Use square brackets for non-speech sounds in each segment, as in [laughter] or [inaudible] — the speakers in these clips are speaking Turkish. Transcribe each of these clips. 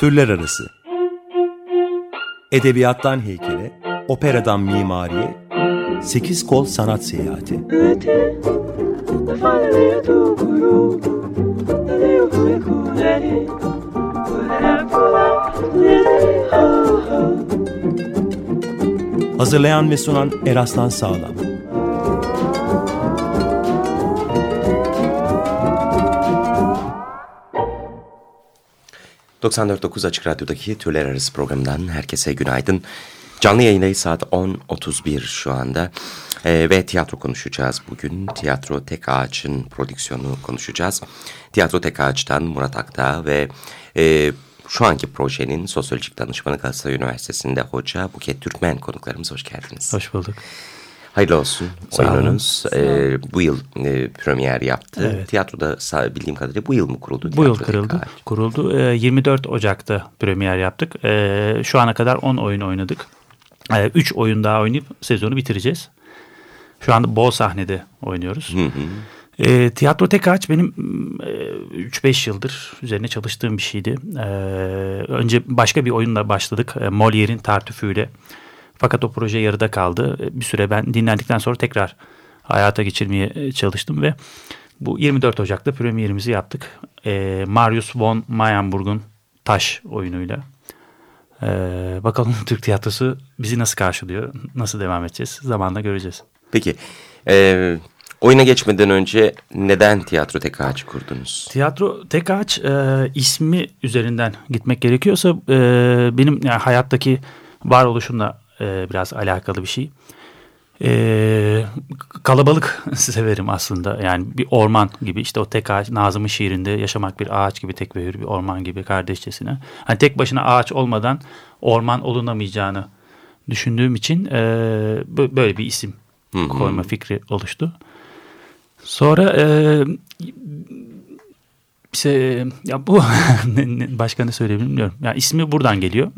Türler Arası Edebiyattan heykele, operadan mimariye, sekiz kol sanat seyahati. Hazırlayan ve sunan Eraslan Sağlam. 94.9 Açık Radyo'daki Türler Arası programından herkese günaydın. Canlı yayındayız saat 10.31 şu anda ee, ve tiyatro konuşacağız bugün. Tiyatro Tek Ağaç'ın prodüksiyonu konuşacağız. Tiyatro Tek Ağaç'tan Murat Akdağ ve e, şu anki projenin sosyolojik danışmanı Galatasaray Üniversitesi'nde hoca Buket Türkmen konuklarımız hoş geldiniz. Hoş bulduk. Hayırlı olsun oyununuz. Ee, bu yıl e, premier yaptı. Evet. Tiyatroda bildiğim kadarıyla bu yıl mı kuruldu? Bu yıl kuruldu. kuruldu. E, 24 Ocak'ta premier yaptık. E, şu ana kadar 10 oyun oynadık. 3 e, oyun daha oynayıp sezonu bitireceğiz. Şu anda bol sahnede oynuyoruz. Hı hı. E, tiyatro tek ağaç benim e, 3-5 yıldır üzerine çalıştığım bir şeydi. E, önce başka bir oyunla başladık. E, Molière'in Tartüfü'yle. Fakat o proje yarıda kaldı. E, bir süre ben dinlendikten sonra tekrar hayata geçirmeye e, çalıştım ve bu 24 Ocak'ta premierimizi yaptık. E, Marius von Mayenburg'un Taş oyunuyla. E, bakalım [laughs] Türk tiyatrosu bizi nasıl karşılıyor, nasıl devam edeceğiz zamanla göreceğiz. Peki, e, oyuna geçmeden önce neden Tiyatro Tek Ağaç kurdunuz? Tiyatro Tek Ağaç e, ismi üzerinden gitmek gerekiyorsa e, benim yani hayattaki varoluşumla e, biraz alakalı bir şey. E, kalabalık [laughs] severim aslında yani bir orman gibi işte o tek ağaç Nazım'ın şiirinde yaşamak bir ağaç gibi tek ve hür bir orman gibi kardeşçesine. Hani tek başına ağaç olmadan orman olunamayacağını düşündüğüm için e, böyle bir isim Hı -hı. koyma fikri oluştu. Sonra e, işte, ya bu [laughs] başka ne söyleyebilirim bilmiyorum. Ya ismi buradan geliyor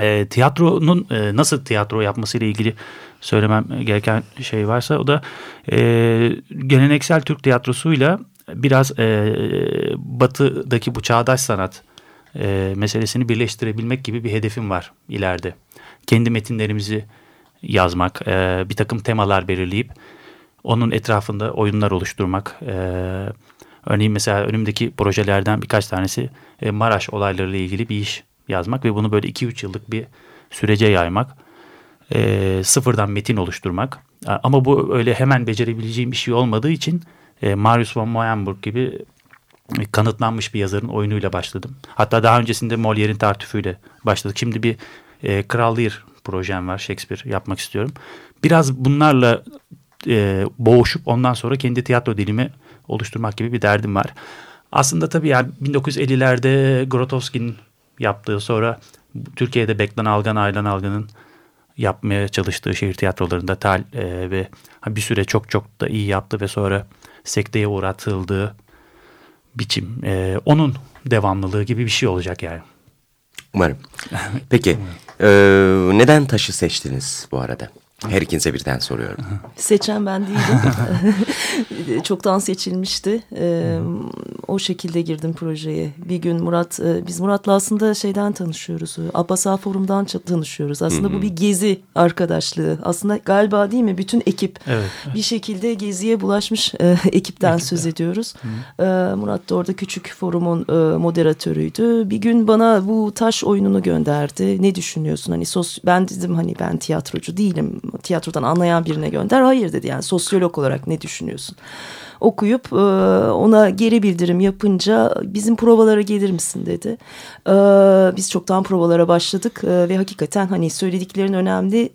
e, tiyatronun e, nasıl tiyatro yapmasıyla ilgili söylemem gereken şey varsa o da e, geleneksel Türk tiyatrosuyla biraz e, batıdaki bu çağdaş sanat e, meselesini birleştirebilmek gibi bir hedefim var ileride. Kendi metinlerimizi yazmak, e, bir takım temalar belirleyip onun etrafında oyunlar oluşturmak. E, örneğin mesela önümdeki projelerden birkaç tanesi e, Maraş olaylarıyla ilgili bir iş yazmak ve bunu böyle 2-3 yıllık bir sürece yaymak. E, sıfırdan metin oluşturmak. Ama bu öyle hemen becerebileceğim bir şey olmadığı için e, Marius von Moyenburg gibi kanıtlanmış bir yazarın oyunuyla başladım. Hatta daha öncesinde Molière'in tartüfüyle başladık. Şimdi bir e, Kral Lear projem var Shakespeare yapmak istiyorum. Biraz bunlarla e, boğuşup ondan sonra kendi tiyatro dilimi oluşturmak gibi bir derdim var. Aslında tabii yani 1950'lerde Grotowski'nin yaptığı sonra Türkiye'de Beklan Algan, Aylan Algan'ın yapmaya çalıştığı şehir tiyatrolarında tal e, ve bir süre çok çok da iyi yaptı ve sonra sekteye uğratıldığı biçim. E, onun devamlılığı gibi bir şey olacak yani. Umarım. [laughs] Peki e, neden taşı seçtiniz bu arada? Her ikinize birden soruyorum. Seçen ben değilim. [laughs] [laughs] Çoktan seçilmişti. Ee, o şekilde girdim projeye. Bir gün Murat, e, biz Murat'la aslında şeyden tanışıyoruz. Abbasa Forum'dan tanışıyoruz. Aslında bu bir gezi arkadaşlığı. Aslında galiba değil mi? Bütün ekip evet, evet. bir şekilde geziye bulaşmış e, ekipten Ekip söz ediyoruz. E, Murat da orada küçük forumun e, moderatörüydü. Bir gün bana bu taş oyununu gönderdi. Ne düşünüyorsun? Hani sos ben dedim hani ben tiyatrocu değilim tiyatrodan anlayan birine gönder. Hayır dedi yani sosyolog olarak ne düşünüyorsun? Okuyup e, ona geri bildirim yapınca bizim provalara gelir misin dedi. E, biz çoktan provalara başladık e, ve hakikaten hani söylediklerin önemli.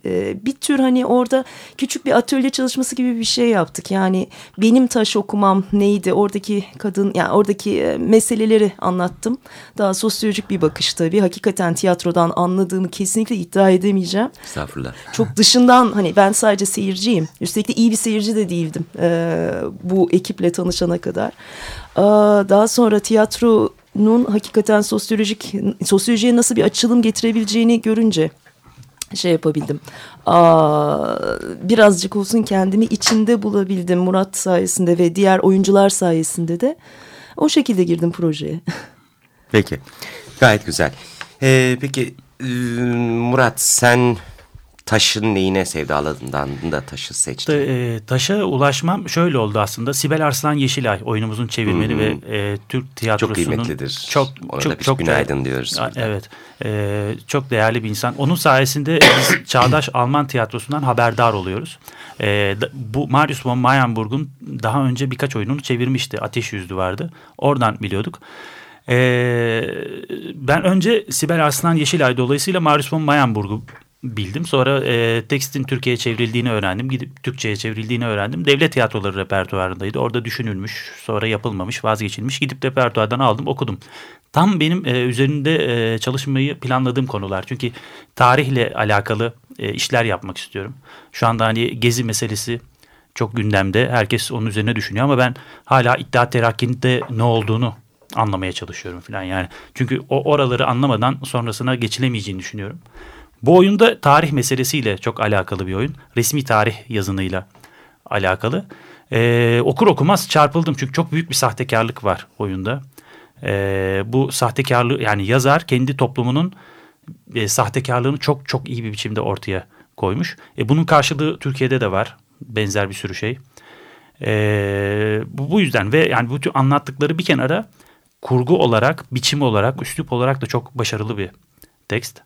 Bir tür hani orada küçük bir atölye çalışması gibi bir şey yaptık. Yani benim taş okumam neydi oradaki kadın yani oradaki meseleleri anlattım. Daha sosyolojik bir bakış tabii. Hakikaten tiyatrodan anladığımı kesinlikle iddia edemeyeceğim. Estağfurullah. Çok dışından hani ben sadece seyirciyim. Üstelik de iyi bir seyirci de değildim. Bu ekiple tanışana kadar. Daha sonra tiyatronun hakikaten sosyolojik sosyolojiye nasıl bir açılım getirebileceğini görünce şey yapabildim. Birazcık olsun kendimi içinde bulabildim Murat sayesinde ve diğer oyuncular sayesinde de. O şekilde girdim projeye. Peki. Gayet güzel. Ee, peki Murat sen taşın neyine sevdaladığından da taşı seçtin? E, taşa ulaşmam şöyle oldu aslında. Sibel Arslan Yeşilay oyunumuzun çevirmeni hmm. ve e, Türk tiyatrosunun... Çok kıymetlidir. Çok, Ona çok, çok günaydın diyoruz. A, evet. E, çok değerli bir insan. Onun sayesinde biz [coughs] Çağdaş Alman tiyatrosundan haberdar oluyoruz. E, bu Marius von Mayenburg'un daha önce birkaç oyununu çevirmişti. Ateş Yüzlü vardı. Oradan biliyorduk. Ee, ben önce Sibel Arslan Yeşilay dolayısıyla Marius von Mayenburg'u bildim. Sonra e, tekstin Türkiye'ye çevrildiğini öğrendim. Gidip Türkçe'ye çevrildiğini öğrendim. Devlet tiyatroları repertuarındaydı. Orada düşünülmüş, sonra yapılmamış, vazgeçilmiş. Gidip repertuardan aldım, okudum. Tam benim e, üzerinde e, çalışmayı planladığım konular. Çünkü tarihle alakalı e, işler yapmak istiyorum. Şu anda hani gezi meselesi çok gündemde. Herkes onun üzerine düşünüyor ama ben hala iddia terakkinde ne olduğunu anlamaya çalışıyorum falan yani. Çünkü o oraları anlamadan sonrasına geçilemeyeceğini düşünüyorum. Bu oyunda tarih meselesiyle çok alakalı bir oyun. Resmi tarih yazınıyla alakalı. Ee, okur okumaz çarpıldım çünkü çok büyük bir sahtekarlık var oyunda. Ee, bu sahtekarlığı yani yazar kendi toplumunun e, sahtekarlığını çok çok iyi bir biçimde ortaya koymuş. E, bunun karşılığı Türkiye'de de var benzer bir sürü şey. E, bu, bu yüzden ve yani bütün anlattıkları bir kenara kurgu olarak, biçim olarak, üslup olarak da çok başarılı bir tekst.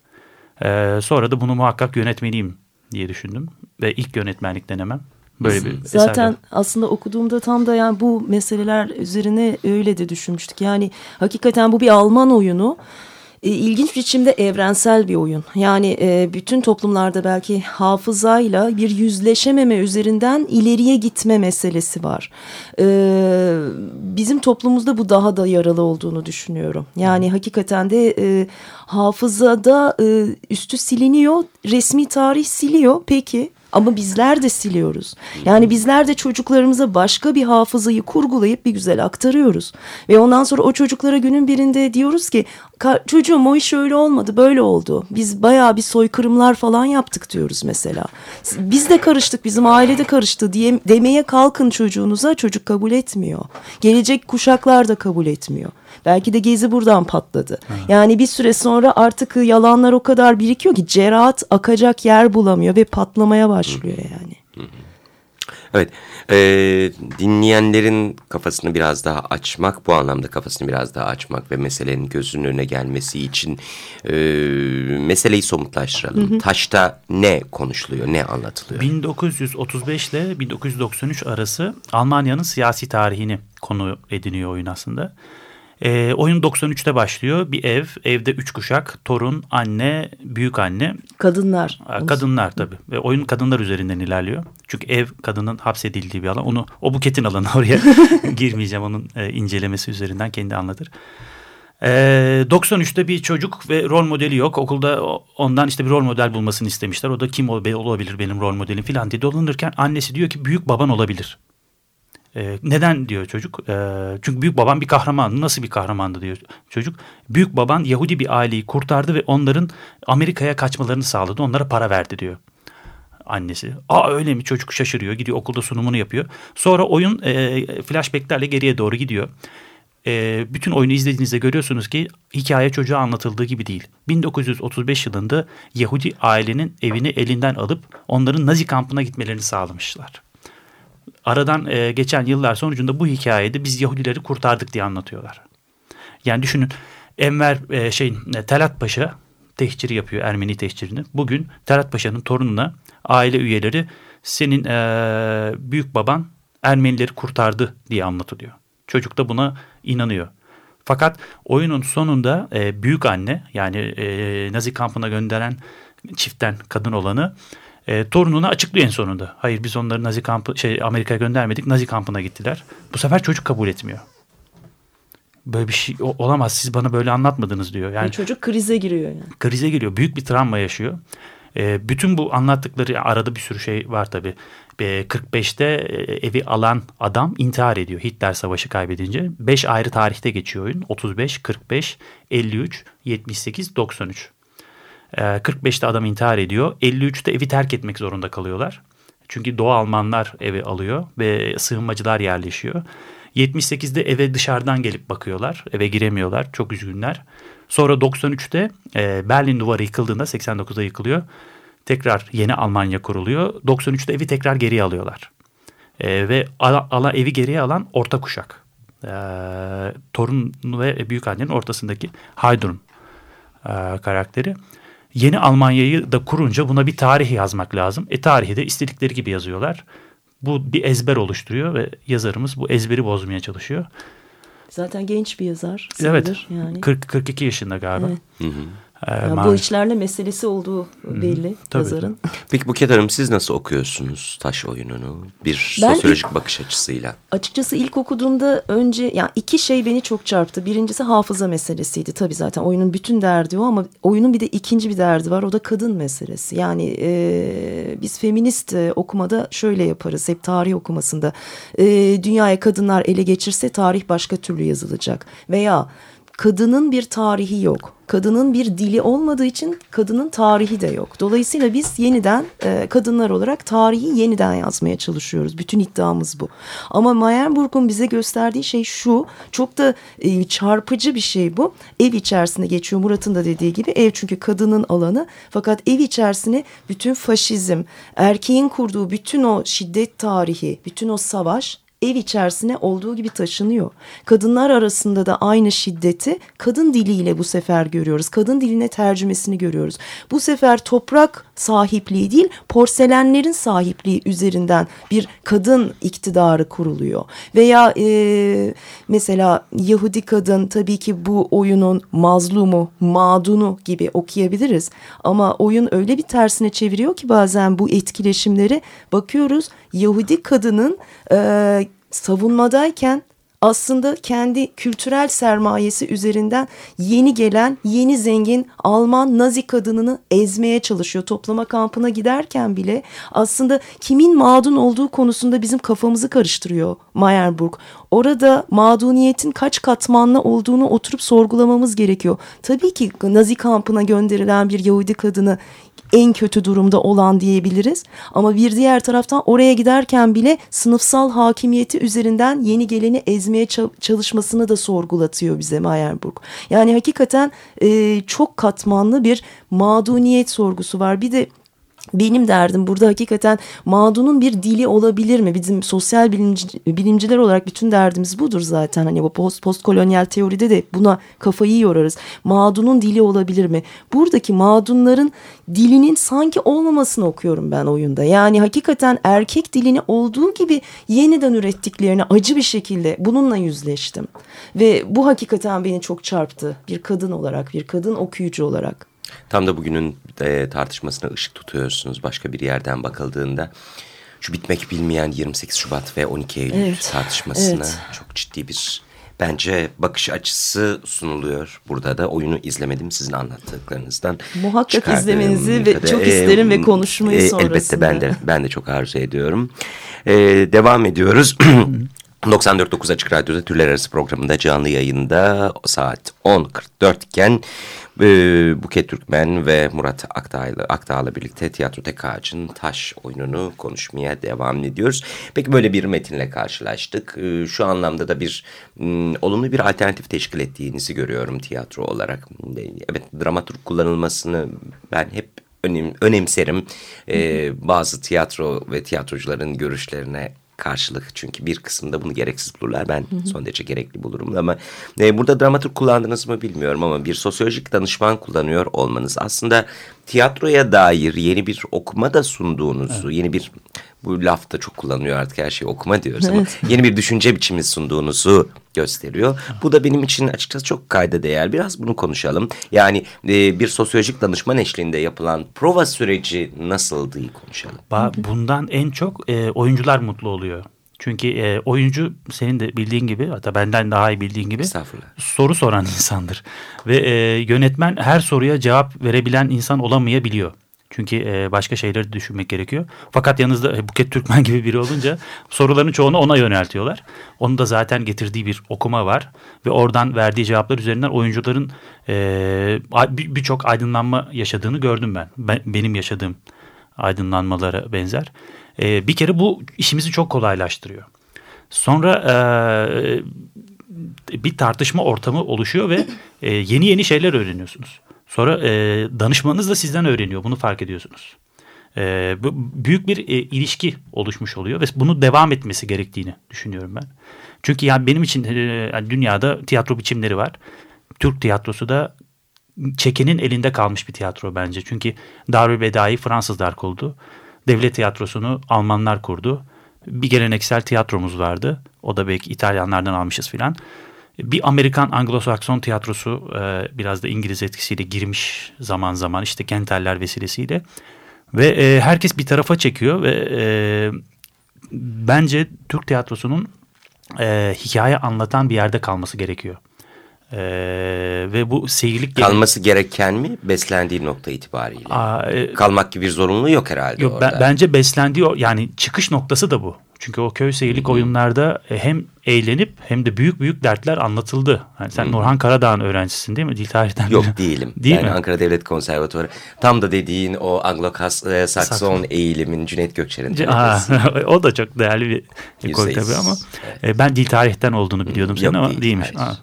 Ee, sonra da bunu muhakkak yönetmeliyim diye düşündüm. Ve ilk yönetmenlik denemem böyle bir Zaten eserle. aslında okuduğumda tam da yani bu meseleler üzerine öyle de düşünmüştük. Yani hakikaten bu bir Alman oyunu e, ilginç biçimde evrensel bir oyun. Yani e, bütün toplumlarda belki hafızayla bir yüzleşememe üzerinden ileriye gitme meselesi var. E, bizim toplumumuzda bu daha da yaralı olduğunu düşünüyorum. Yani hakikaten de e, hafızada e, üstü siliniyor, resmi tarih siliyor. Peki ama bizler de siliyoruz. Yani bizler de çocuklarımıza başka bir hafızayı kurgulayıp bir güzel aktarıyoruz. Ve ondan sonra o çocuklara günün birinde diyoruz ki çocuğum o iş öyle olmadı böyle oldu. Biz bayağı bir soykırımlar falan yaptık diyoruz mesela. Biz de karıştık bizim ailede karıştı diye demeye kalkın çocuğunuza çocuk kabul etmiyor. Gelecek kuşaklar da kabul etmiyor. Belki de gezi buradan patladı. Ha. Yani bir süre sonra artık yalanlar o kadar birikiyor ki cerahat akacak yer bulamıyor ve patlamaya başlıyor yani. Evet, e, dinleyenlerin kafasını biraz daha açmak, bu anlamda kafasını biraz daha açmak ve meselenin gözünün önüne gelmesi için e, meseleyi somutlaştıralım. Hı hı. Taşta ne konuşuluyor, ne anlatılıyor? 1935 ile 1993 arası Almanya'nın siyasi tarihini konu ediniyor oyun aslında. E, oyun 93'te başlıyor. Bir ev, evde üç kuşak, torun, anne, büyük anne. Kadınlar. Kadınlar tabii. Ve oyun kadınlar üzerinden ilerliyor. Çünkü ev kadının hapsedildiği bir alan. Onu o buketin alanı [laughs] oraya [laughs] girmeyeceğim. Onun e, incelemesi üzerinden kendi anlatır. E, 93'te bir çocuk ve rol modeli yok. Okulda ondan işte bir rol model bulmasını istemişler. O da kim olabilir benim rol modelim falan diye dolanırken annesi diyor ki büyük baban olabilir. E, neden diyor çocuk? E, çünkü büyük babam bir kahraman. Nasıl bir kahramandı diyor çocuk. Büyük baban Yahudi bir aileyi kurtardı ve onların Amerika'ya kaçmalarını sağladı. Onlara para verdi diyor annesi. Aa öyle mi? Çocuk şaşırıyor. Gidiyor okulda sunumunu yapıyor. Sonra oyun e, flashbacklerle geriye doğru gidiyor. E, bütün oyunu izlediğinizde görüyorsunuz ki hikaye çocuğa anlatıldığı gibi değil. 1935 yılında Yahudi ailenin evini elinden alıp onların Nazi kampına gitmelerini sağlamışlar aradan e, geçen yıllar sonucunda bu hikayede biz Yahudileri kurtardık diye anlatıyorlar. Yani düşünün Enver e, şey Talat Paşa tehciri yapıyor Ermeni tehcirini. Bugün Talat Paşa'nın torununa aile üyeleri senin e, büyük baban Ermenileri kurtardı diye anlatılıyor. Çocuk da buna inanıyor. Fakat oyunun sonunda e, büyük anne yani e, Nazi kampına gönderen çiftten kadın olanı e, torununa açıklıyor en sonunda. Hayır biz onları Nazi kampı şey Amerika'ya göndermedik. Nazi kampına gittiler. Bu sefer çocuk kabul etmiyor. Böyle bir şey olamaz. Siz bana böyle anlatmadınız diyor. Yani çocuk krize giriyor yani. Krize giriyor. Büyük bir travma yaşıyor. E, bütün bu anlattıkları arada bir sürü şey var tabii. E, 45'te e, evi alan adam intihar ediyor Hitler Savaşı kaybedince. 5 ayrı tarihte geçiyor oyun. 35, 45, 53, 78, 93. 45'te ee, adam intihar ediyor. 53'te evi terk etmek zorunda kalıyorlar. Çünkü Doğu Almanlar evi alıyor ve sığınmacılar yerleşiyor. 78'de eve dışarıdan gelip bakıyorlar. Eve giremiyorlar. Çok üzgünler. Sonra 93'te e, Berlin duvarı yıkıldığında 89'da yıkılıyor. Tekrar yeni Almanya kuruluyor. 93'te evi tekrar geriye alıyorlar. E, ve ala, ala evi geriye alan orta kuşak. E, torun ve büyük annenin ortasındaki Haydun e, karakteri. Yeni Almanya'yı da kurunca buna bir tarih yazmak lazım. E tarihi de istedikleri gibi yazıyorlar. Bu bir ezber oluşturuyor ve yazarımız bu ezberi bozmaya çalışıyor. Zaten genç bir yazar. Evet. Yani. 40 42 yaşında galiba. Evet. Hı hı. Yani bu işlerle meselesi olduğu belli Tabii. yazarın. Peki Buket Hanım siz nasıl okuyorsunuz taş oyununu bir ben sosyolojik ilk, bakış açısıyla? Açıkçası ilk okuduğumda önce yani iki şey beni çok çarptı. Birincisi hafıza meselesiydi tabii zaten oyunun bütün derdi o ama oyunun bir de ikinci bir derdi var o da kadın meselesi. Yani e, biz feminist e, okumada şöyle yaparız hep tarih okumasında e, dünyaya kadınlar ele geçirse tarih başka türlü yazılacak veya kadının bir tarihi yok. Kadının bir dili olmadığı için kadının tarihi de yok. Dolayısıyla biz yeniden e, kadınlar olarak tarihi yeniden yazmaya çalışıyoruz. Bütün iddiamız bu. Ama Meyerburg'un bize gösterdiği şey şu. Çok da e, çarpıcı bir şey bu. Ev içerisinde geçiyor Murat'ın da dediği gibi. Ev çünkü kadının alanı. Fakat ev içerisine bütün faşizm, erkeğin kurduğu bütün o şiddet tarihi, bütün o savaş ev içerisine olduğu gibi taşınıyor. Kadınlar arasında da aynı şiddeti kadın diliyle bu sefer görüyoruz. Kadın diline tercümesini görüyoruz. Bu sefer toprak sahipliği değil porselenlerin sahipliği üzerinden bir kadın iktidarı kuruluyor. Veya e, mesela Yahudi kadın tabii ki bu oyunun mazlumu, mağdunu gibi okuyabiliriz. Ama oyun öyle bir tersine çeviriyor ki bazen bu etkileşimleri bakıyoruz Yahudi kadının e, savunmadayken aslında kendi kültürel sermayesi üzerinden yeni gelen yeni zengin Alman Nazi kadınını ezmeye çalışıyor. Toplama kampına giderken bile aslında kimin mağdun olduğu konusunda bizim kafamızı karıştırıyor Meyerburg. Orada mağduniyetin kaç katmanlı olduğunu oturup sorgulamamız gerekiyor. Tabii ki Nazi kampına gönderilen bir Yahudi kadını en kötü durumda olan diyebiliriz. Ama bir diğer taraftan oraya giderken bile sınıfsal hakimiyeti üzerinden yeni geleni ezmeye çalışmasını da sorgulatıyor bize Meyerburg. Yani hakikaten e, çok katmanlı bir mağduniyet sorgusu var. Bir de benim derdim burada hakikaten mağdunun bir dili olabilir mi? Bizim sosyal bilimci, bilimciler olarak bütün derdimiz budur zaten. Hani bu post, postkolonyal teoride de buna kafayı yorarız. Mağdunun dili olabilir mi? Buradaki mağdunların dilinin sanki olmamasını okuyorum ben oyunda. Yani hakikaten erkek dilini olduğu gibi yeniden ürettiklerini acı bir şekilde bununla yüzleştim. Ve bu hakikaten beni çok çarptı bir kadın olarak, bir kadın okuyucu olarak. Tam da bugünün e, tartışmasına ışık tutuyorsunuz başka bir yerden bakıldığında. Şu bitmek bilmeyen 28 Şubat ve 12 Eylül evet, tartışmasına evet. çok ciddi bir bence bakış açısı sunuluyor. Burada da oyunu izlemedim sizin anlattıklarınızdan. Muhakkak izlemenizi ve çok isterim e, ve konuşmayı e, sonrasında. Elbette ben de ben de çok arzu ediyorum. E, devam ediyoruz. [clears throat] 94.9 Açık Radyo'da Türler Arası programında canlı yayında saat 10.44 iken e, Buket Türkmen ve Murat Akdağ'la Akdağ'la birlikte Tiyatro Tek Taş oyununu konuşmaya devam ediyoruz. Peki böyle bir metinle karşılaştık. E, şu anlamda da bir olumlu bir alternatif teşkil ettiğinizi görüyorum tiyatro olarak. Evet dramaturg kullanılmasını ben hep önem, önemserim. Ee, bazı tiyatro ve tiyatrocuların görüşlerine karşılık. Çünkü bir kısımda bunu gereksiz bulurlar. Ben hı hı. son derece gerekli bulurum. Ama e, burada dramaturg kullandınız mı bilmiyorum ama bir sosyolojik danışman kullanıyor olmanız aslında tiyatroya dair yeni bir okuma da sunduğunuzu, evet. yeni bir bu laf da çok kullanılıyor artık her şeyi okuma diyoruz ama evet. yeni bir düşünce biçimi sunduğunuzu gösteriyor. Bu da benim için açıkçası çok kayda değer. Biraz bunu konuşalım. Yani e, bir sosyolojik danışman eşliğinde yapılan prova süreci nasıldı konuşalım. Bundan en çok e, oyuncular mutlu oluyor. Çünkü e, oyuncu senin de bildiğin gibi hatta benden daha iyi bildiğin gibi soru soran [laughs] insandır. Ve e, yönetmen her soruya cevap verebilen insan olamayabiliyor. Çünkü e, başka şeyleri düşünmek gerekiyor. Fakat yanınızda e, Buket Türkmen [laughs] gibi biri olunca soruların çoğunu ona yöneltiyorlar. Onun da zaten getirdiği bir okuma var. Ve oradan verdiği cevaplar üzerinden oyuncuların e, birçok aydınlanma yaşadığını gördüm ben. ben. Benim yaşadığım aydınlanmalara benzer. Bir kere bu işimizi çok kolaylaştırıyor. Sonra e, bir tartışma ortamı oluşuyor ve e, yeni yeni şeyler öğreniyorsunuz. Sonra e, danışmanınız da sizden öğreniyor. Bunu fark ediyorsunuz. E, büyük bir e, ilişki oluşmuş oluyor ve bunu devam etmesi gerektiğini düşünüyorum ben. Çünkü yani benim için e, dünyada tiyatro biçimleri var. Türk tiyatrosu da çekenin elinde kalmış bir tiyatro bence. Çünkü Darülbedai Fransızlar kurdu. Devlet tiyatrosunu Almanlar kurdu. Bir geleneksel tiyatromuz vardı. O da belki İtalyanlardan almışız filan. Bir Amerikan Anglo-Sakson tiyatrosu e, biraz da İngiliz etkisiyle girmiş zaman zaman işte Kenteller vesilesiyle. Ve e, herkes bir tarafa çekiyor ve e, bence Türk tiyatrosunun hikaye anlatan bir yerde kalması gerekiyor. Ee, ve bu seyirlik... Kalması gereken mi beslendiği nokta itibariyle? Aa, e, Kalmak gibi bir zorunluluğu yok herhalde yok, orada. bence beslendiği yani çıkış noktası da bu. Çünkü o köy seyirlik Hı -hı. oyunlarda e, hem eğlenip hem de büyük büyük dertler anlatıldı. Yani sen Hı -hı. Nurhan Karadağ'ın öğrencisin değil mi? Dil tarihten. Yok değilim. Değil ben mi? Ankara Devlet Konservatuarı. Tam da dediğin o Anglo-Sakson eğilimin Cüneyt Gökçer'in. [laughs] o da çok değerli bir koy tabii ama evet. E, ben dil tarihten olduğunu biliyordum senin ama değil, değilmiş. Ha,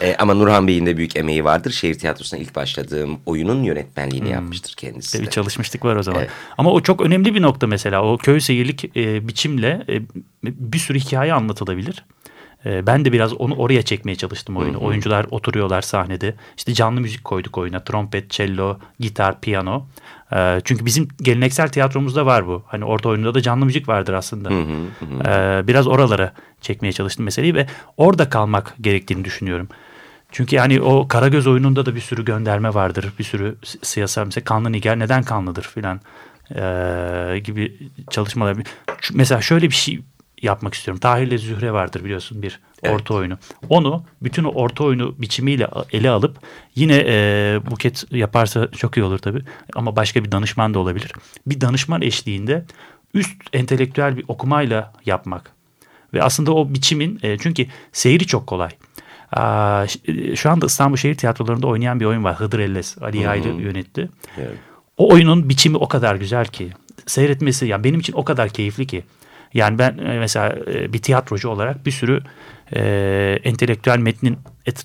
e, ama Nurhan Bey'in de büyük emeği vardır. Şehir tiyatrosuna ilk başladığım oyunun yönetmenliğini hmm. yapmıştır kendisi. Tabii çalışmıştık var o zaman. Evet. Ama o çok önemli bir nokta mesela. O köy seyirlik e, biçimle e, bir sürü hikaye anlatılabilir. E, ben de biraz onu oraya çekmeye çalıştım oyunu. Hı hı. Oyuncular oturuyorlar sahnede. İşte canlı müzik koyduk oyuna. Trompet, cello, gitar, piyano. E, çünkü bizim geleneksel tiyatromuzda var bu. Hani orta oyunda da canlı müzik vardır aslında. Hı hı hı. E, biraz oralara çekmeye çalıştım meseleyi ve orada kalmak gerektiğini düşünüyorum. Çünkü yani o Karagöz oyununda da bir sürü gönderme vardır. Bir sürü siyasal mesela kanlı niger neden kanlıdır filan e, gibi çalışmalar. Mesela şöyle bir şey yapmak istiyorum. Tahir ile Zühre vardır biliyorsun bir evet. orta oyunu. Onu bütün o orta oyunu biçimiyle ele alıp yine e, Buket yaparsa çok iyi olur tabii. Ama başka bir danışman da olabilir. Bir danışman eşliğinde üst entelektüel bir okumayla yapmak. Ve aslında o biçimin e, çünkü seyri çok kolay. Aa, şu anda İstanbul Şehir Tiyatroları'nda oynayan bir oyun var. Hıdır Elles. Ali Yaylı yönetti. Evet. O oyunun biçimi o kadar güzel ki. Seyretmesi yani benim için o kadar keyifli ki. Yani ben e, mesela e, bir tiyatrocu olarak bir sürü e, entelektüel metnin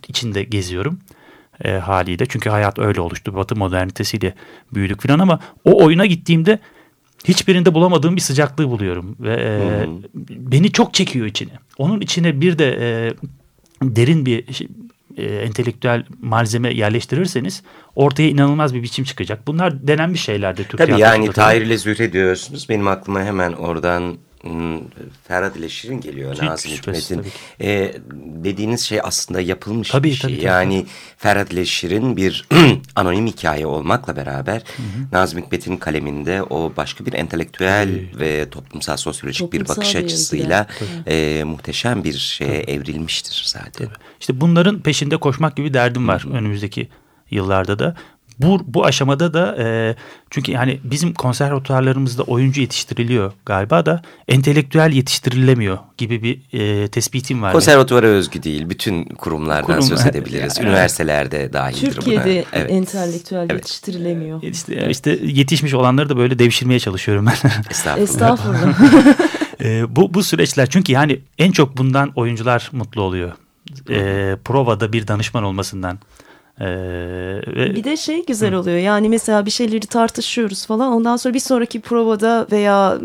içinde geziyorum e, haliyle. Çünkü hayat öyle oluştu. Batı modernitesiyle büyüdük falan ama o oyuna gittiğimde hiçbirinde bulamadığım bir sıcaklığı buluyorum. Ve e, hmm. beni çok çekiyor içine. Onun içine bir de e, derin bir şey, e, entelektüel malzeme yerleştirirseniz ortaya inanılmaz bir biçim çıkacak. Bunlar denenmiş şeylerdir Türk Tabii yani Tahir ile Zühre diyorsunuz. Benim aklıma hemen oradan Ferhat ile Şirin geliyor Hiç Nazım Hikmet'in. Ee, dediğiniz şey aslında yapılmış tabii, bir şey. Tabii, tabii, yani tabii. Ferhat ile Şirin bir [clears throat] anonim hikaye olmakla beraber hı hı. Nazım Hikmet'in kaleminde o başka bir entelektüel tabii. ve toplumsal sosyolojik toplumsal bir bakış açısıyla e, muhteşem bir şeye tabii. evrilmiştir zaten. Tabii. İşte bunların peşinde koşmak gibi derdim var hı hı. önümüzdeki yıllarda da bu, bu aşamada da e, çünkü yani bizim konservatuarlarımızda oyuncu yetiştiriliyor galiba da entelektüel yetiştirilemiyor gibi bir e, tespitim var. Konservatuvara özgü değil. Bütün kurumlardan Kurum, söz edebiliriz. Yani, Üniversitelerde dahildir Türkiye'de buna. Evet. entelektüel evet. yetiştirilemiyor. İşte, işte yetişmiş olanları da böyle devşirmeye çalışıyorum ben. [laughs] Estağfurullah. Estağfurullah. [laughs] e, bu, bu süreçler çünkü yani en çok bundan oyuncular mutlu oluyor. E, provada bir danışman olmasından. Ee, ve... Bir de şey güzel oluyor yani mesela bir şeyleri tartışıyoruz falan ondan sonra bir sonraki provada veya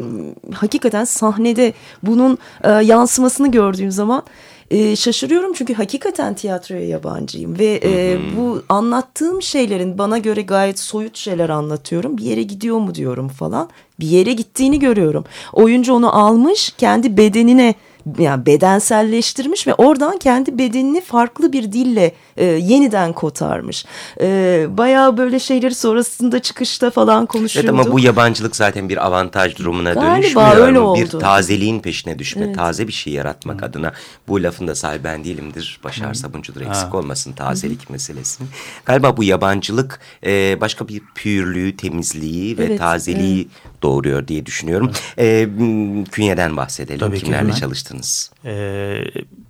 hakikaten sahnede bunun e, yansımasını gördüğüm zaman e, şaşırıyorum çünkü hakikaten tiyatroya yabancıyım ve e, bu anlattığım şeylerin bana göre gayet soyut şeyler anlatıyorum. Bir yere gidiyor mu diyorum falan. Bir yere gittiğini görüyorum. Oyuncu onu almış kendi bedenine yani bedenselleştirmiş ve oradan kendi bedenini farklı bir dille e, yeniden kotarmış. E, bayağı böyle şeyleri sonrasında çıkışta falan konuşuyorduk. Evet ama bu yabancılık zaten bir avantaj durumuna Galiba dönüşmüyor. öyle oldu. Bir tazeliğin peşine düşme, evet. taze bir şey yaratmak Hı. adına. Bu lafın da sahibi ben değilimdir. Başar. Sabuncudur eksik ha. olmasın tazelik Hı. meselesi. Galiba bu yabancılık e, başka bir pürlüğü, temizliği ve evet, tazeliği evet. doğuruyor diye düşünüyorum. Evet. E, künyeden bahsedelim. Tabii Kimlerle çalıştınız? E,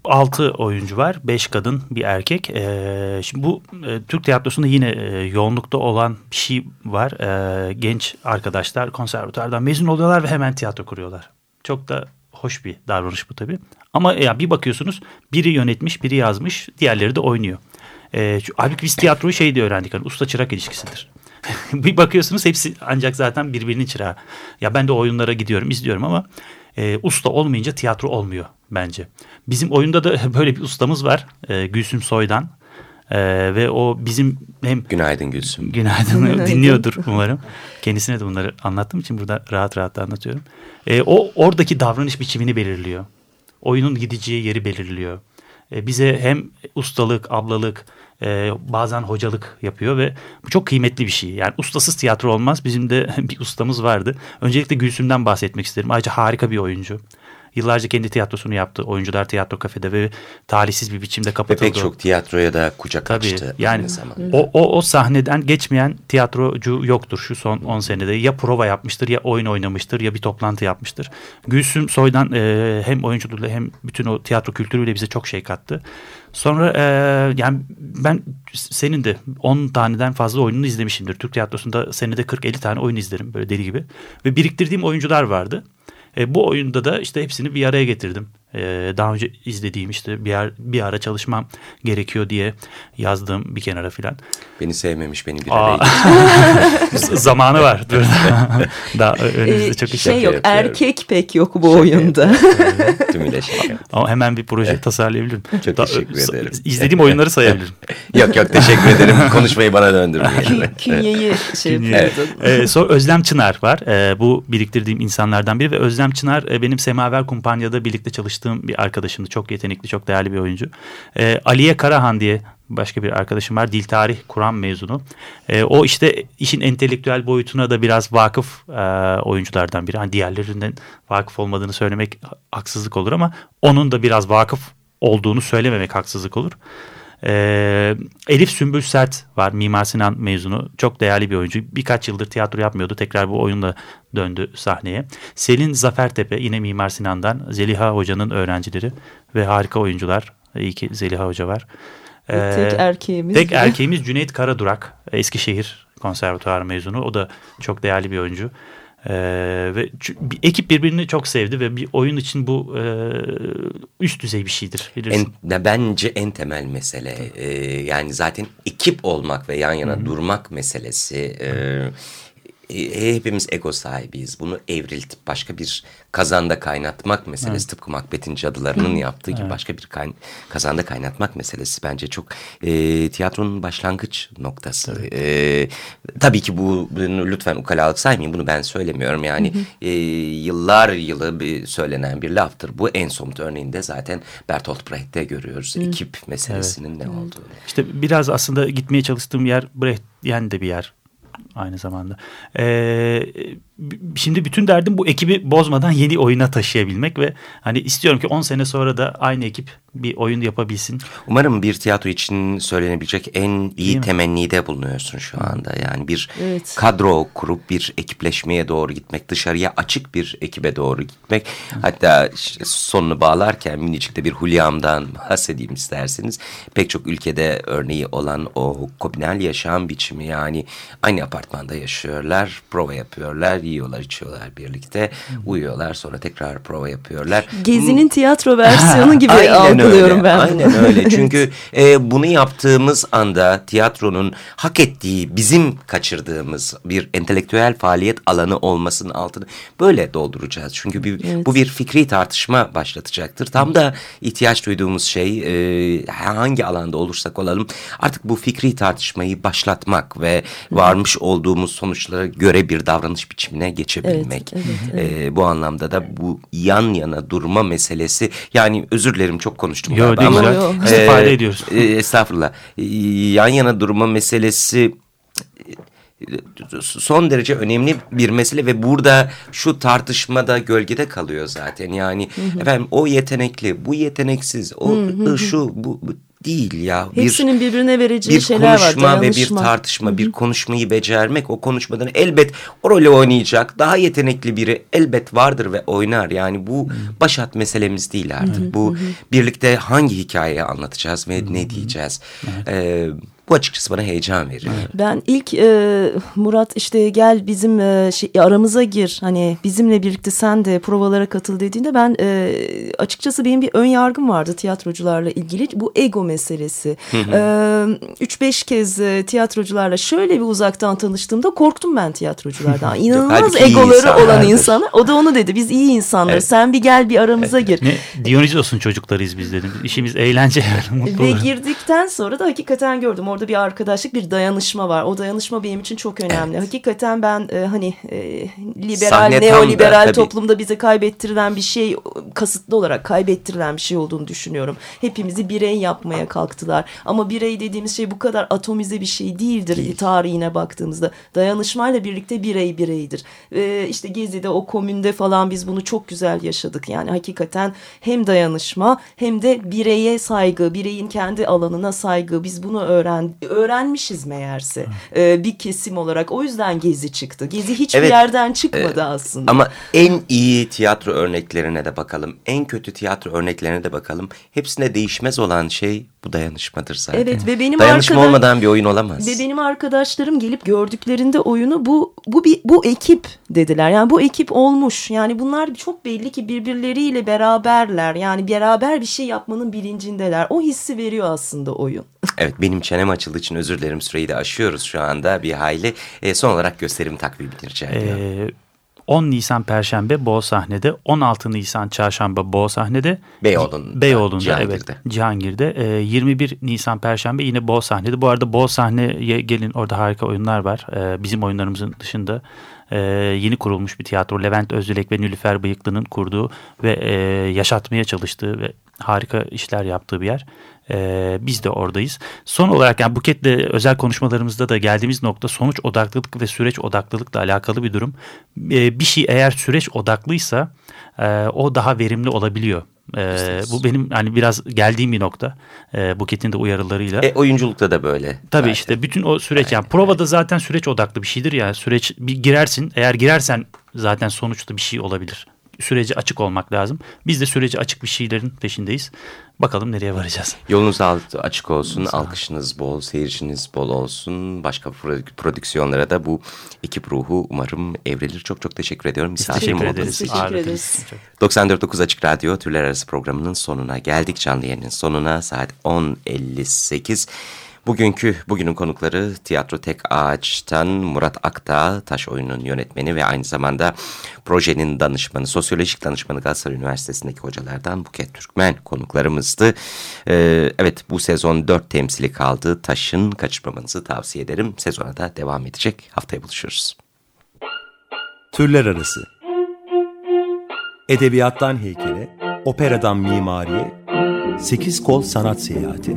altı oyuncu var. Beş kadın, bir erkek. E, şimdi bu e, Türk tiyatrosunda yine e, yoğunlukta olan bir şey var. E, genç arkadaşlar konservatuardan mezun oluyorlar ve hemen tiyatro kuruyorlar. Çok da hoş bir davranış bu tabii. Ama ya bir bakıyorsunuz biri yönetmiş, biri yazmış, diğerleri de oynuyor. E, halbuki biz tiyatroyu şey diye öğrendik. Hani usta çırak ilişkisidir. [laughs] bir bakıyorsunuz hepsi ancak zaten birbirinin çırağı. Ya ben de oyunlara gidiyorum, izliyorum ama e, usta olmayınca tiyatro olmuyor bence. Bizim oyunda da [laughs] böyle bir ustamız var. E, Gülsüm Soydan. Ee, ve o bizim hem... Günaydın Gülsüm. Günaydın dinliyordur umarım. Kendisine de bunları anlattığım için burada rahat rahat anlatıyorum. Ee, o oradaki davranış biçimini belirliyor. Oyunun gideceği yeri belirliyor. Ee, bize hem ustalık, ablalık, e, bazen hocalık yapıyor ve bu çok kıymetli bir şey. Yani ustasız tiyatro olmaz. Bizim de [laughs] bir ustamız vardı. Öncelikle Gülsüm'den bahsetmek isterim. Ayrıca harika bir oyuncu. Yıllarca kendi tiyatrosunu yaptı. Oyuncular Tiyatro Kafede ve talihsiz bir biçimde kapatıldı. Ve pek çok tiyatroya da kucak Tabii, açtı. Yani o, o, o sahneden geçmeyen tiyatrocu yoktur şu son 10 senede. Ya prova yapmıştır ya oyun oynamıştır ya bir toplantı yapmıştır. Gülsüm Soy'dan e, hem oyunculuğuyla hem bütün o tiyatro kültürüyle bize çok şey kattı. Sonra e, yani ben senin de 10 taneden fazla oyununu izlemişimdir. Türk tiyatrosunda senede 40-50 tane oyun izlerim böyle deli gibi. Ve biriktirdiğim oyuncular vardı. E, bu oyunda da işte hepsini bir araya getirdim. E, daha önce izlediğim işte bir, yer, bir ara çalışmam gerekiyor diye yazdığım bir kenara filan. Beni sevmemiş beni bir [laughs] Zamanı var. [laughs] [laughs] daha önümüzde ee, çok iş şey yok. yapıyorum. Erkek pek yok bu oyunda. Tümüyle şaka. Ama hemen bir proje tasarlayabilirim. Çok Da, teşekkür ederim. İzlediğim oyunları sayabilirim. yok yok teşekkür ederim. Konuşmayı bana döndürmeyin. Künyeyi şey Künye. yapıyordun. Ee, sonra Özlem Çınar var. Ee, bu biriktirdiğim insanlardan biri ve Özlem Çınar e, benim Semaver Kumpanya'da birlikte çalıştığım bir arkadaşımdı. Çok yetenekli, çok değerli bir oyuncu. Ee, Aliye Karahan diye başka bir arkadaşım var. Dil Tarih Kur'an mezunu. Ee, o işte işin entelektüel boyutuna da biraz vakıf e, oyunculardan biri. Hani diğerlerinden vakıf olmadığını söylemek haksızlık olur ama onun da biraz vakıf olduğunu söylememek haksızlık olur. Ee, Elif Sümbül Sert var Mimar Sinan mezunu. Çok değerli bir oyuncu. Birkaç yıldır tiyatro yapmıyordu. Tekrar bu oyunla döndü sahneye. Selin Zafertepe yine Mimar Sinan'dan. Zeliha Hoca'nın öğrencileri ve harika oyuncular. İyi ki Zeliha Hoca var. Ee, tek erkeğimiz tek erkeğimiz Cüneyt Karadurak Eskişehir konservatuarı mezunu. O da çok değerli bir oyuncu ee, ve bir ekip birbirini çok sevdi ve bir oyun için bu e, üst düzey bir şeydir. Bilirsin. En, bence en temel mesele e, yani zaten ekip olmak ve yan yana Hı -hı. durmak meselesi. E, e, hepimiz ego sahibiyiz. Bunu evriltip başka bir kazanda kaynatmak meselesi. Evet. Tıpkı Macbeth'in cadılarının yaptığı gibi evet. başka bir kay kazanda kaynatmak meselesi bence çok e, tiyatronun başlangıç noktası. Evet. E, tabii ki bu bunu lütfen ukalalık saymayın. Bunu ben söylemiyorum. Yani hı hı. E, yıllar yılı bir söylenen bir laftır. Bu en somut örneğinde zaten Bertolt Brecht'te görüyoruz. Hı. Ekip meselesinin evet. ne olduğunu. İşte biraz aslında gitmeye çalıştığım yer Brecht yani de bir yer aynı zamanda. Ee, şimdi bütün derdim bu ekibi bozmadan yeni oyuna taşıyabilmek ve hani istiyorum ki 10 sene sonra da aynı ekip bir oyun yapabilsin. Umarım bir tiyatro için söylenebilecek en iyi temennide bulunuyorsun şu anda. Yani bir evet. kadro kurup bir ekipleşmeye doğru gitmek, dışarıya açık bir ekibe doğru gitmek. Hatta işte sonunu bağlarken minicik de bir Hulyam'dan [laughs] bahsedeyim isterseniz. Pek çok ülkede örneği olan o komünel yaşam biçimi yani aynı apartmanda yaşıyorlar, prova yapıyorlar, yiyorlar, içiyorlar birlikte, uyuyorlar sonra tekrar prova yapıyorlar. Gezi'nin tiyatro [laughs] versiyonu gibi algılıyorum öyle, ben. Aynen öyle. [laughs] Çünkü e, bunu yaptığımız anda tiyatronun hak ettiği, bizim kaçırdığımız bir entelektüel faaliyet alanı olmasının altını böyle dolduracağız. Çünkü bir, evet. bu bir fikri tartışma başlatacaktır. Tam da ihtiyaç duyduğumuz şey e, hangi alanda olursak olalım artık bu fikri tartışmayı başlatmak ve varmış olduğumuz sonuçlara göre bir davranış biçimine geçebilmek. Evet, evet, evet. E, bu anlamda da bu yan yana durma meselesi yani özür dilerim çok konuştum yo, galiba ama yo. istifade ediyoruz. E, estağfurullah. E, yan yana durma meselesi son derece önemli bir mesele ve burada şu tartışmada gölgede kalıyor zaten. Yani hı hı. efendim o yetenekli, bu yeteneksiz, o hı hı. şu bu, bu değil ya. Hepsinin bir, birbirine vereceği bir şeyler var. Bir konuşma ve bir tartışma, Hı -hı. bir konuşmayı becermek. O konuşmadan elbet o rolü oynayacak. Daha yetenekli biri elbet vardır ve oynar. Yani bu Hı başat meselemiz değil artık. Bu birlikte hangi hikayeyi anlatacağız ve ne diyeceğiz. Evet. Ee, Bu açıkçası bana heyecan veriyor. Ben ilk e, Murat işte gel bizim e, şey, aramıza gir hani bizimle birlikte sen de provalara katıl dediğinde ben e, açıkçası benim bir ön yargım vardı tiyatrocularla ilgili bu ego meselesi. 3-5 e, kez e, tiyatrocularla şöyle bir uzaktan tanıştığımda korktum ben tiyatroculardan. [laughs] İnanılmaz egoları olan insanlar. O da onu dedi biz iyi insanlar evet. sen bir gel bir aramıza gir. Ne, Dionysos'un çocuklarıyız biz dedim. İşimiz eğlence. [laughs] Ve girdikten sonra da hakikaten gördüm orada bir arkadaşlık bir dayanışma var. O dayanışma benim için çok önemli. Evet. Hakikaten ben e, hani e, liberal, Sahne neoliberal da, toplumda bize kaybettirilen bir şey kasıtlı olarak kaybettirilen bir şey olduğunu düşünüyorum. Hepimizi birey yapmaya kalktılar. Ama birey dediğimiz şey bu kadar atomize bir şey değildir Değil. tarihine baktığımızda. Dayanışmayla birlikte birey bireydir. E, işte Gezi'de o komünde falan biz bunu çok güzel yaşadık. Yani hakikaten hem dayanışma hem de bireye saygı, bireyin kendi alanına saygı. Biz bunu öğren öğrenmişiz meğerse. E, bir kesim olarak. O yüzden Gezi çıktı. Gezi hiçbir evet, yerden çıkmadı e, aslında. Ama en iyi tiyatro örneklerine de bakalım. En kötü tiyatro örneklerine de bakalım. Hepsine değişmez olan şey bu dayanışmadır zaten. Evet ve benim Dayanışma arkadaş, olmadan bir oyun olamaz. Ve benim arkadaşlarım gelip gördüklerinde oyunu bu bu bir bu ekip dediler. Yani bu ekip olmuş. Yani bunlar çok belli ki birbirleriyle beraberler. Yani beraber bir şey yapmanın bilincindeler. O hissi veriyor aslında oyun. Evet benim çenem açıldığı için özür dilerim süreyi de aşıyoruz şu anda bir hayli. E, son olarak gösterim takvimini rica ediyorum. Ee, 10 Nisan Perşembe Boğ sahnede, 16 Nisan Çarşamba Boğ sahnede, Beyoğlu'nda, Beyoğlu'nda Cihangir'de. evet, Cihangir'de. E, 21 Nisan Perşembe yine Boğ sahnede. Bu arada Boğ sahneye gelin orada harika oyunlar var. E, bizim oyunlarımızın dışında e, yeni kurulmuş bir tiyatro. Levent Özdilek ve Nülüfer Bıyıklı'nın kurduğu ve e, yaşatmaya çalıştığı ve harika işler yaptığı bir yer. Ee, biz de oradayız. Son olarak yani Buket'le özel konuşmalarımızda da geldiğimiz nokta sonuç odaklılık ve süreç odaklılıkla alakalı bir durum. Ee, bir şey eğer süreç odaklıysa e, o daha verimli olabiliyor. Ee, bu benim hani biraz geldiğim bir nokta. Ee, Buket'in de uyarılarıyla. E, oyunculukta da böyle. Tabii zaten. işte bütün o süreç yani provada zaten süreç odaklı bir şeydir ya. Süreç bir girersin. Eğer girersen zaten sonuçta bir şey olabilir süreci açık olmak lazım. Biz de süreci açık bir şeylerin peşindeyiz. Bakalım nereye varacağız. Yolunuz açık olsun, alkışınız bol, seyirciniz bol olsun. Başka prodüksiyonlara da bu ekip ruhu umarım evrilir. Çok çok teşekkür ediyorum. Misafirim teşekkür ederiz. Teşekkür ederiz. 94.9 Açık Radyo Türler Arası programının sonuna geldik. Canlı yayının sonuna saat 10.58. Bugünkü bugünün konukları Tiyatro Tek Ağaç'tan Murat Akdağ, taş oyunun yönetmeni ve aynı zamanda projenin danışmanı, sosyolojik danışmanı Galatasaray Üniversitesi'ndeki hocalardan Buket Türkmen konuklarımızdı. Ee, evet bu sezon dört temsili kaldı. Taş'ın kaçırmamanızı tavsiye ederim. Sezona da devam edecek. Haftaya buluşuruz. Türler Arası Edebiyattan heykele, operadan mimariye, sekiz kol sanat seyahati.